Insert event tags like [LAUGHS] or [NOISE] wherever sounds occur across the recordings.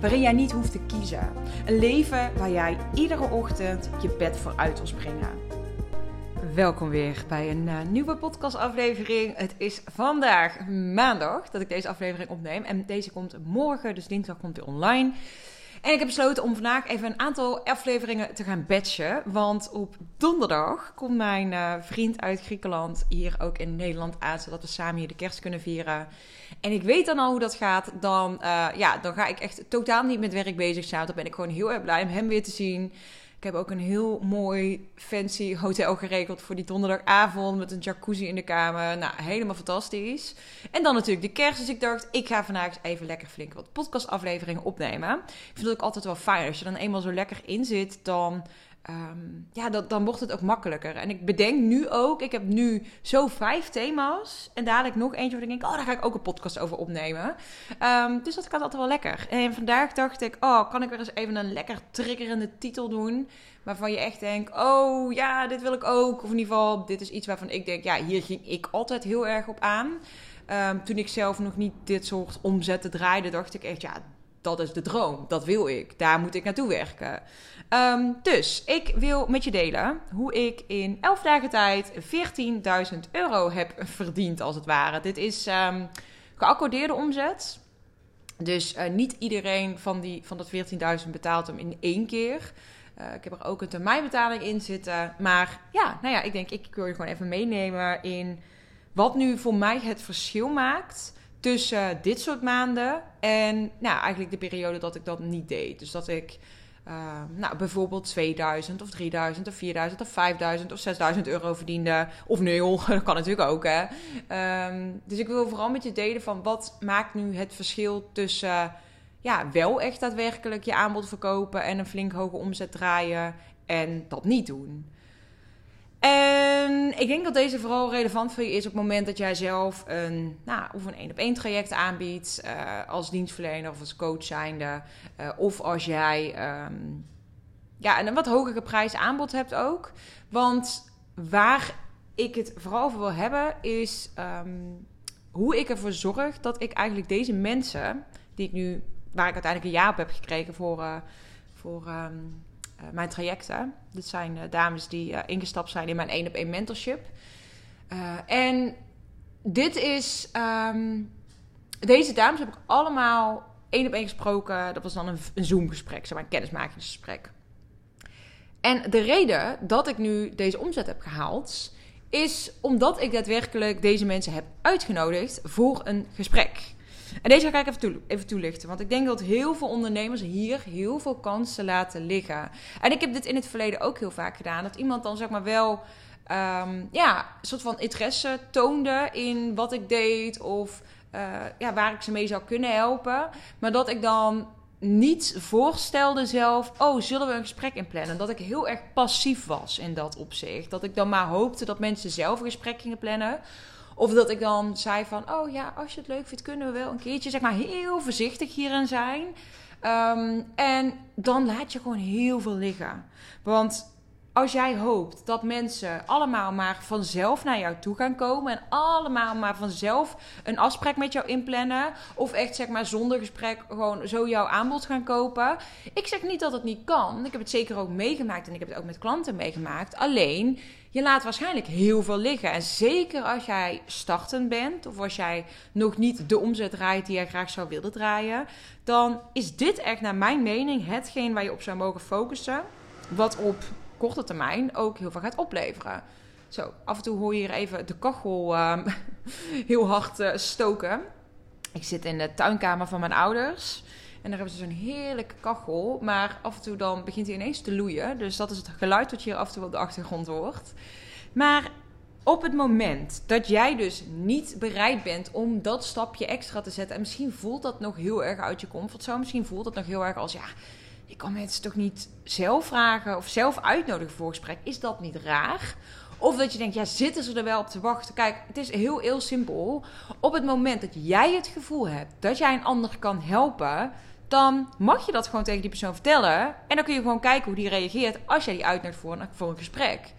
waarin jij niet hoeft te kiezen. Een leven waar jij iedere ochtend je bed voor uit wil springen. Welkom weer bij een uh, nieuwe podcastaflevering. Het is vandaag maandag dat ik deze aflevering opneem. En deze komt morgen, dus dinsdag komt hij online. En ik heb besloten om vandaag even een aantal afleveringen te gaan batchen. Want op donderdag komt mijn uh, vriend uit Griekenland hier ook in Nederland aan. Zodat we samen hier de kerst kunnen vieren. En ik weet dan al hoe dat gaat. Dan, uh, ja, dan ga ik echt totaal niet met werk bezig zijn. Dan ben ik gewoon heel erg blij om hem weer te zien. Ik heb ook een heel mooi fancy hotel geregeld voor die donderdagavond met een jacuzzi in de kamer. Nou, helemaal fantastisch. En dan natuurlijk de kerst. Dus ik dacht, ik ga vandaag even lekker flink wat podcastafleveringen opnemen. Ik vind het ook altijd wel fijn. Als je dan eenmaal zo lekker in zit, dan Um, ja, dat, dan wordt het ook makkelijker. En ik bedenk nu ook, ik heb nu zo vijf thema's. En dadelijk nog eentje waar ik denk, oh, daar ga ik ook een podcast over opnemen. Um, dus dat gaat altijd wel lekker. En vandaag dacht ik, oh, kan ik weer eens even een lekker triggerende titel doen. Waarvan je echt denkt, oh ja, dit wil ik ook. Of in ieder geval, dit is iets waarvan ik denk, ja, hier ging ik altijd heel erg op aan. Um, toen ik zelf nog niet dit soort omzetten draaide, dacht ik echt, ja, dat is de droom. Dat wil ik. Daar moet ik naartoe werken. Um, dus ik wil met je delen hoe ik in 11 dagen tijd 14.000 euro heb verdiend, als het ware. Dit is um, geaccordeerde omzet. Dus uh, niet iedereen van, die, van dat 14.000 betaalt hem in één keer. Uh, ik heb er ook een termijnbetaling in zitten. Maar ja, nou ja, ik denk, ik wil je gewoon even meenemen in wat nu voor mij het verschil maakt tussen dit soort maanden en nou, eigenlijk de periode dat ik dat niet deed. Dus dat ik uh, nou, bijvoorbeeld 2000 of 3000 of 4000 of 5000 of 6000 euro verdiende. Of nul, [LAUGHS] dat kan natuurlijk ook. Hè? Um, dus ik wil vooral met je delen van wat maakt nu het verschil tussen ja, wel echt daadwerkelijk je aanbod verkopen en een flink hoge omzet draaien en dat niet doen. En ik denk dat deze vooral relevant voor je is op het moment dat jij zelf een, nou, of een één op één traject aanbiedt uh, als dienstverlener of als coach zijnde. Uh, of als jij um, ja, een wat hogere prijs aanbod hebt ook. Want waar ik het vooral over wil hebben is um, hoe ik ervoor zorg dat ik eigenlijk deze mensen, die ik nu, waar ik uiteindelijk een jaar op heb gekregen voor, uh, voor uh, mijn trajecten. Dit zijn uh, dames die uh, ingestapt zijn in mijn één op één mentorship. en dit is. Um, deze dames heb ik allemaal één op één gesproken. Dat was dan een, een Zoom-gesprek, zeg maar, een kennismakingsgesprek. En de reden dat ik nu deze omzet heb gehaald, is omdat ik daadwerkelijk deze mensen heb uitgenodigd voor een gesprek. En deze ga ik even, toe, even toelichten. Want ik denk dat heel veel ondernemers hier heel veel kansen laten liggen. En ik heb dit in het verleden ook heel vaak gedaan. Dat iemand dan zeg maar wel um, ja, een soort van interesse toonde in wat ik deed. Of uh, ja, waar ik ze mee zou kunnen helpen. Maar dat ik dan niet voorstelde zelf, oh, zullen we een gesprek inplannen? Dat ik heel erg passief was in dat opzicht. Dat ik dan maar hoopte dat mensen zelf een gesprek gingen plannen. Of dat ik dan zei van, oh ja, als je het leuk vindt, kunnen we wel een keertje, zeg maar, heel voorzichtig hierin zijn. Um, en dan laat je gewoon heel veel liggen. Want als jij hoopt dat mensen allemaal maar vanzelf naar jou toe gaan komen en allemaal maar vanzelf een afspraak met jou inplannen, of echt zeg maar zonder gesprek gewoon zo jouw aanbod gaan kopen. Ik zeg niet dat het niet kan. Ik heb het zeker ook meegemaakt en ik heb het ook met klanten meegemaakt. Alleen je laat waarschijnlijk heel veel liggen. En zeker als jij startend bent of als jij nog niet de omzet draait die jij graag zou willen draaien, dan is dit echt naar mijn mening hetgeen waar je op zou mogen focussen. wat op korte termijn ook heel veel gaat opleveren. Zo, af en toe hoor je hier even de kachel ehm, [LAUGHS] heel hard uh, stoken. Ik zit in de tuinkamer van mijn ouders. En daar hebben ze zo'n heerlijke kachel. Maar af en toe dan begint hij ineens te loeien. Dus dat is het geluid dat je hier af en toe op de achtergrond hoort. Maar op het moment dat jij dus niet bereid bent om dat stapje extra te zetten. En misschien voelt dat nog heel erg uit je comfortzone. Misschien voelt dat nog heel erg als ja. Je kan mensen toch niet zelf vragen of zelf uitnodigen voor gesprek. Is dat niet raar? Of dat je denkt, ja, zitten ze er wel op te wachten? Kijk, het is heel, heel simpel. Op het moment dat jij het gevoel hebt dat jij een ander kan helpen, dan mag je dat gewoon tegen die persoon vertellen. En dan kun je gewoon kijken hoe die reageert als jij die uitnodigt voor een, voor een gesprek.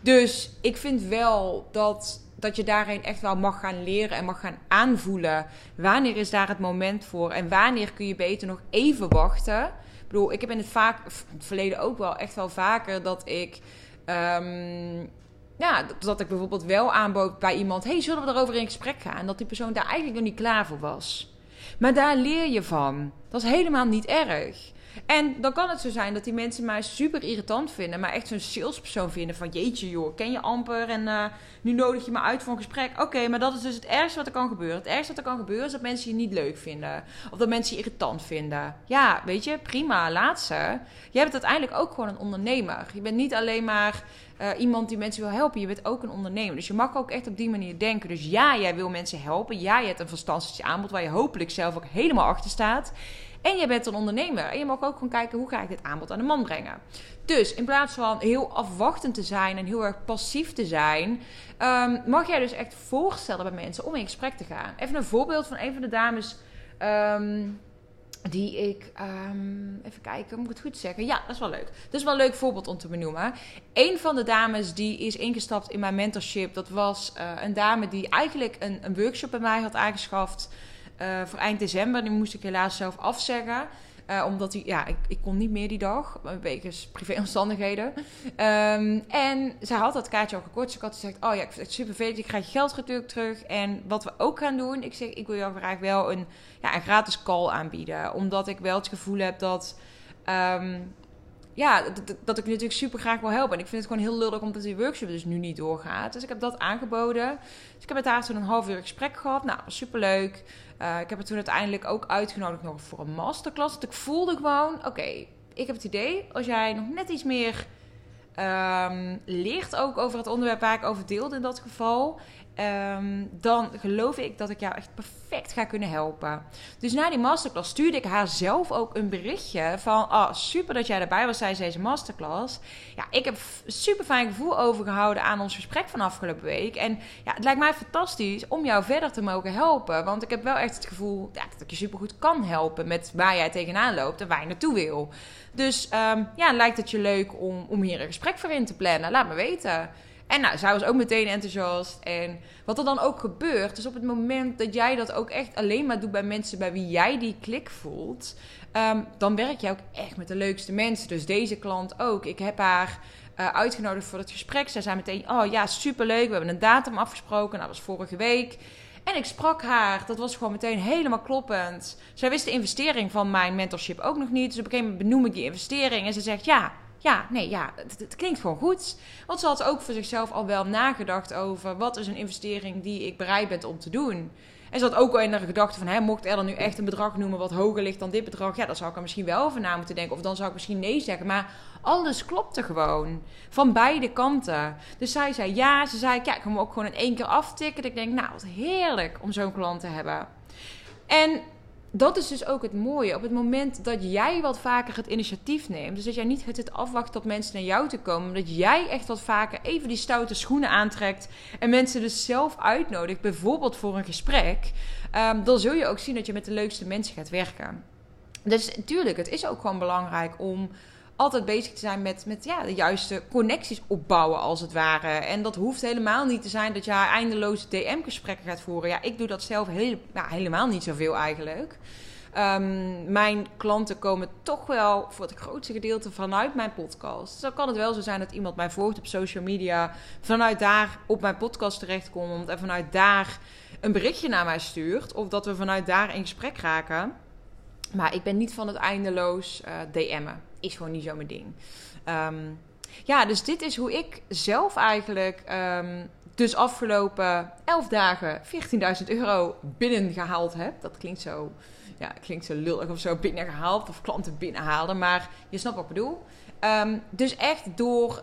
Dus ik vind wel dat, dat je daarin echt wel mag gaan leren en mag gaan aanvoelen. Wanneer is daar het moment voor? En wanneer kun je beter nog even wachten? Bedoel, ik heb in het, vaak, het verleden ook wel echt wel vaker dat ik. Um, ja, dat ik bijvoorbeeld wel aanbood bij iemand: hey, zullen we erover in gesprek gaan? En dat die persoon daar eigenlijk nog niet klaar voor was. Maar daar leer je van. Dat is helemaal niet erg. En dan kan het zo zijn dat die mensen mij super irritant vinden, maar echt zo'n salespersoon vinden van jeetje joh, ken je amper en uh, nu nodig je me uit voor een gesprek. Oké, maar dat is dus het ergste wat er kan gebeuren. Het ergste wat er kan gebeuren is dat mensen je niet leuk vinden of dat mensen je irritant vinden. Ja, weet je, prima, laat ze. Je bent uiteindelijk ook gewoon een ondernemer. Je bent niet alleen maar uh, iemand die mensen wil helpen. Je bent ook een ondernemer. Dus je mag ook echt op die manier denken. Dus ja, jij wil mensen helpen. Ja, je hebt een fantastisch aanbod waar je hopelijk zelf ook helemaal achter staat. En je bent een ondernemer. En je mag ook gewoon kijken hoe ga ik dit aanbod aan de man brengen. Dus in plaats van heel afwachtend te zijn en heel erg passief te zijn, um, mag jij dus echt voorstellen bij mensen om in gesprek te gaan. Even een voorbeeld van een van de dames. Um, die ik, um, even kijken, moet ik het goed zeggen? Ja, dat is wel leuk. Dat is wel een leuk voorbeeld om te benoemen. Een van de dames die is ingestapt in mijn mentorship, dat was uh, een dame die eigenlijk een, een workshop bij mij had aangeschaft uh, voor eind december. Die moest ik helaas zelf afzeggen. Uh, omdat hij, ja, ik, ik, kon niet meer die dag, wegens privéomstandigheden. Um, en zij had dat kaartje al gekort. Dus ik had gezegd: Oh ja, ik vind het super vet. Ik krijg je geld natuurlijk terug. En wat we ook gaan doen, ik zeg: Ik wil jou graag wel een, ja, een gratis call aanbieden. Omdat ik wel het gevoel heb dat. Um, ja, dat, ik natuurlijk super graag wil helpen. En ik vind het gewoon heel lullig omdat die workshop dus nu niet doorgaat. Dus ik heb dat aangeboden. Dus ik heb met haar toen een half uur gesprek gehad. Nou, superleuk. Uh, ik heb het toen uiteindelijk ook uitgenodigd nog voor een masterclass. Dat ik voelde gewoon, oké, ik heb het idee, als jij nog net iets meer um, leert ook over het onderwerp waar ik over deelde in dat geval. Um, dan geloof ik dat ik jou echt perfect ga kunnen helpen. Dus na die masterclass stuurde ik haar zelf ook een berichtje van... Oh, super dat jij erbij was tijdens deze masterclass. Ja, ik heb super fijn gevoel overgehouden aan ons gesprek van afgelopen week. En ja, het lijkt mij fantastisch om jou verder te mogen helpen. Want ik heb wel echt het gevoel dat ik je super goed kan helpen... met waar jij tegenaan loopt en waar je naartoe wil. Dus um, ja, lijkt het je leuk om, om hier een gesprek voor in te plannen? Laat me weten. En nou, zij was ook meteen enthousiast. En wat er dan ook gebeurt, is op het moment dat jij dat ook echt alleen maar doet bij mensen bij wie jij die klik voelt, um, dan werk jij ook echt met de leukste mensen. Dus deze klant ook. Ik heb haar uh, uitgenodigd voor het gesprek. Zij zei meteen: Oh ja, superleuk. We hebben een datum afgesproken. Nou, dat was vorige week. En ik sprak haar. Dat was gewoon meteen helemaal kloppend. Zij wist de investering van mijn mentorship ook nog niet. Dus op een gegeven moment benoem ik die investering. En ze zegt: Ja, ja, nee, ja, het, klinkt gewoon goed. Want ze had ook voor zichzelf al wel nagedacht over wat is een investering die ik bereid ben om te doen. En ze had ook al in de gedachte van, hè, mocht er dan nu echt een bedrag noemen wat hoger ligt dan dit bedrag, ja, dan zou ik er misschien wel over na moeten denken. Of dan zou ik misschien nee zeggen. Maar alles klopte gewoon. Van beide kanten. Dus zij zei ja. Ze zei, ja, ik kan me ook gewoon in één keer aftikken. ik denk, nou, wat heerlijk om zo'n klant te hebben. En dat is dus ook het mooie. Op het moment dat jij wat vaker het initiatief neemt, dus dat jij niet het afwacht tot mensen naar jou te komen, dat jij echt wat vaker even die stoute schoenen aantrekt en mensen dus zelf uitnodigt, bijvoorbeeld voor een gesprek, um, dan zul je ook zien dat je met de leukste mensen gaat werken. Dus natuurlijk, het is ook gewoon belangrijk om altijd bezig te zijn met, met ja, de juiste connecties opbouwen, als het ware. En dat hoeft helemaal niet te zijn dat je eindeloze DM-gesprekken gaat voeren. Ja, ik doe dat zelf heel, nou, helemaal niet zoveel eigenlijk. Um, mijn klanten komen toch wel voor het grootste gedeelte vanuit mijn podcast. Dus dan kan het wel zo zijn dat iemand mij volgt op social media, vanuit daar op mijn podcast terechtkomt en vanuit daar een berichtje naar mij stuurt. Of dat we vanuit daar in gesprek raken. Maar ik ben niet van het eindeloos uh, DM'en is gewoon niet zo mijn ding. Ehm, ja, dus dit is hoe ik zelf eigenlijk um, dus afgelopen 11 dagen 14.000 euro binnengehaald heb. Dat klinkt zo, ja, klinkt zo lullig of zo binnengehaald of klanten binnenhalen, maar je snapt wat ik bedoel. Um, dus echt door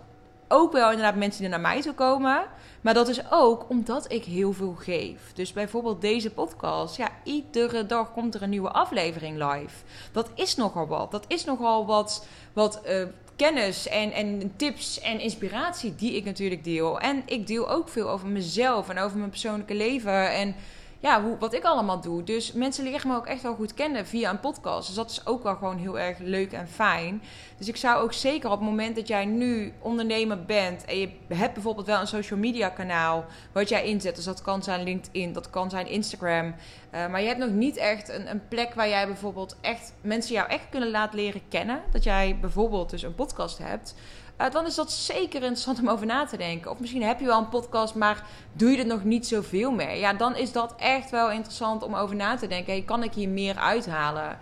ook wel inderdaad mensen die naar mij toe komen. Maar dat is ook omdat ik heel veel geef. Dus bijvoorbeeld deze podcast. Ja, iedere dag komt er een nieuwe aflevering live. Dat is nogal wat. Dat is nogal wat, wat uh, kennis en, en tips en inspiratie die ik natuurlijk deel. En ik deel ook veel over mezelf en over mijn persoonlijke leven. En ja, hoe, wat ik allemaal doe. Dus mensen leren me ook echt wel goed kennen via een podcast. Dus dat is ook wel gewoon heel erg leuk en fijn. Dus ik zou ook zeker op het moment dat jij nu ondernemer bent en je hebt bijvoorbeeld wel een social media kanaal wat jij inzet. Dus dat kan zijn LinkedIn, dat kan zijn Instagram. Uh, maar je hebt nog niet echt een, een plek waar jij bijvoorbeeld echt mensen jou echt kunnen laten leren kennen. Dat jij bijvoorbeeld dus een podcast hebt. Uh, dan is dat zeker interessant om over na te denken. Of misschien heb je wel een podcast, maar doe je er nog niet zoveel mee. Ja, dan is dat echt wel interessant om over na te denken. Kan ik hier meer uithalen?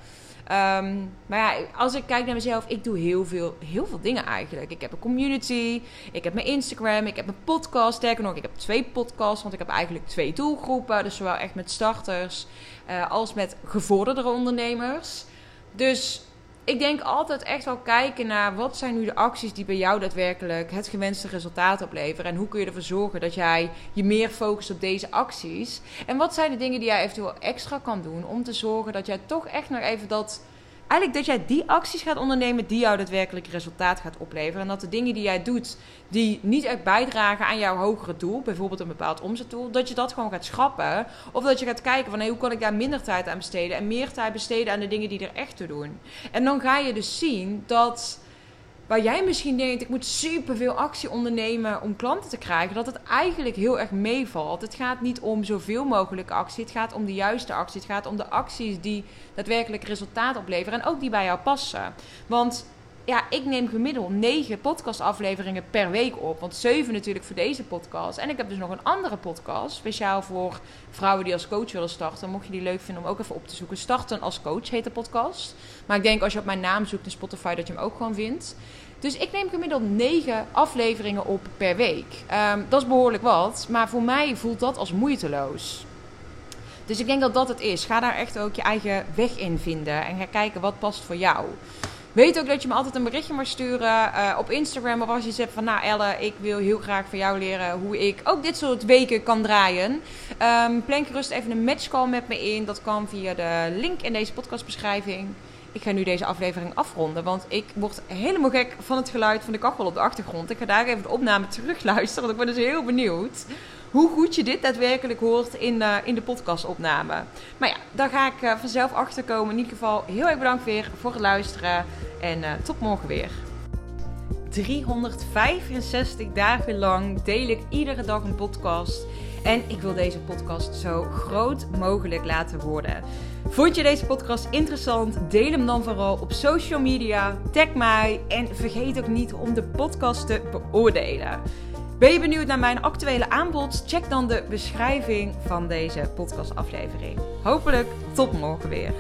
Um, maar ja, als ik kijk naar mezelf, ik doe heel veel, heel veel dingen eigenlijk. Ik heb een community, ik heb mijn Instagram, ik heb mijn podcast. Sterker nog, ik heb twee podcasts, want ik heb eigenlijk twee doelgroepen. Dus zowel echt met starters uh, als met gevorderde ondernemers. Dus ik denk altijd echt wel kijken naar wat zijn nu de acties die bij jou daadwerkelijk het gewenste resultaat opleveren. En hoe kun je ervoor zorgen dat jij je meer focust op deze acties. En wat zijn de dingen die jij eventueel extra kan doen om te zorgen dat jij toch echt nog even dat eigenlijk dat jij die acties gaat ondernemen die jou daadwerkelijk resultaat gaat opleveren. En dat de dingen die jij doet, die niet echt bijdragen aan jouw hogere doel, bijvoorbeeld een bepaald omzetdoel, dat je dat gewoon gaat schrappen. Of dat je gaat kijken van hoe kan ik daar minder tijd aan besteden en meer tijd besteden aan de dingen die er echt toe doen. En dan ga je dus zien dat waar jij misschien denkt, ik moet superveel actie ondernemen om klanten te krijgen, dat het eigenlijk heel erg meevalt. Het gaat niet om zoveel mogelijk actie, het gaat om de juiste actie. Het gaat om de acties die daadwerkelijk resultaat opleveren en ook die bij jou passen. Want ja, ik neem gemiddeld negen podcastafleveringen per week op. Want zeven natuurlijk voor deze podcast. En ik heb dus nog een andere podcast. Speciaal voor vrouwen die als coach willen starten. Mocht je die leuk vinden om ook even op te zoeken. Starten als coach heet de podcast. Maar ik denk als je op mijn naam zoekt in Spotify dat je hem ook gewoon vindt. Dus ik neem gemiddeld negen afleveringen op per week. Um, dat is behoorlijk wat. Maar voor mij voelt dat als moeiteloos. Dus ik denk dat dat het is. Ga daar echt ook je eigen weg in vinden. En ga kijken wat past voor jou. Weet ook dat je me altijd een berichtje mag sturen uh, op Instagram. Of als je zegt van, nou Elle, ik wil heel graag van jou leren hoe ik ook dit soort weken kan draaien. Um, plan gerust even een matchcall met me in. Dat kan via de link in deze podcastbeschrijving. Ik ga nu deze aflevering afronden, want ik word helemaal gek van het geluid van de kachel op de achtergrond. Ik ga daar even de opname terugluisteren, want ik ben dus heel benieuwd hoe goed je dit daadwerkelijk hoort in, in de podcastopname. Maar ja, daar ga ik uh, vanzelf achter komen. In ieder geval heel erg bedankt weer voor het luisteren en uh, tot morgen weer. 365 dagen lang deel ik iedere dag een podcast. En ik wil deze podcast zo groot mogelijk laten worden. Vond je deze podcast interessant? Deel hem dan vooral op social media. Tag mij en vergeet ook niet om de podcast te beoordelen. Ben je benieuwd naar mijn actuele aanbod? Check dan de beschrijving van deze podcastaflevering. Hopelijk tot morgen weer.